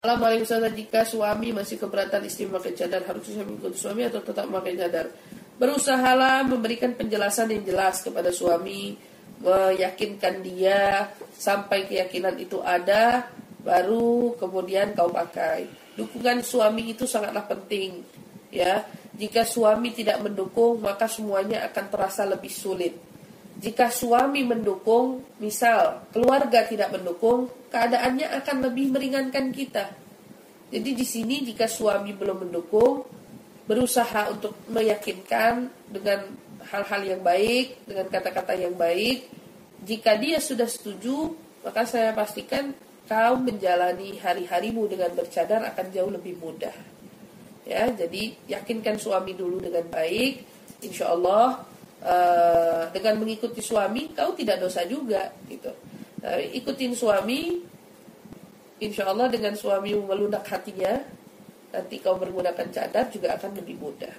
Assalamualaikum Ustazah, jika suami masih keberatan istri memakai cadar, harusnya mengikuti suami atau tetap memakai cadar? Berusahalah memberikan penjelasan yang jelas kepada suami, meyakinkan dia sampai keyakinan itu ada, baru kemudian kau pakai. Dukungan suami itu sangatlah penting, ya. Jika suami tidak mendukung, maka semuanya akan terasa lebih sulit. Jika suami mendukung, misal keluarga tidak mendukung, keadaannya akan lebih meringankan kita. Jadi di sini jika suami belum mendukung, berusaha untuk meyakinkan dengan hal-hal yang baik, dengan kata-kata yang baik. Jika dia sudah setuju, maka saya pastikan kau menjalani hari-harimu dengan bercadar akan jauh lebih mudah. Ya, jadi yakinkan suami dulu dengan baik, insya Allah uh, dengan mengikuti suami kau tidak dosa juga gitu. Uh, ikutin suami, insya Allah dengan suami melunak hatinya, nanti kau menggunakan cadar juga akan lebih mudah.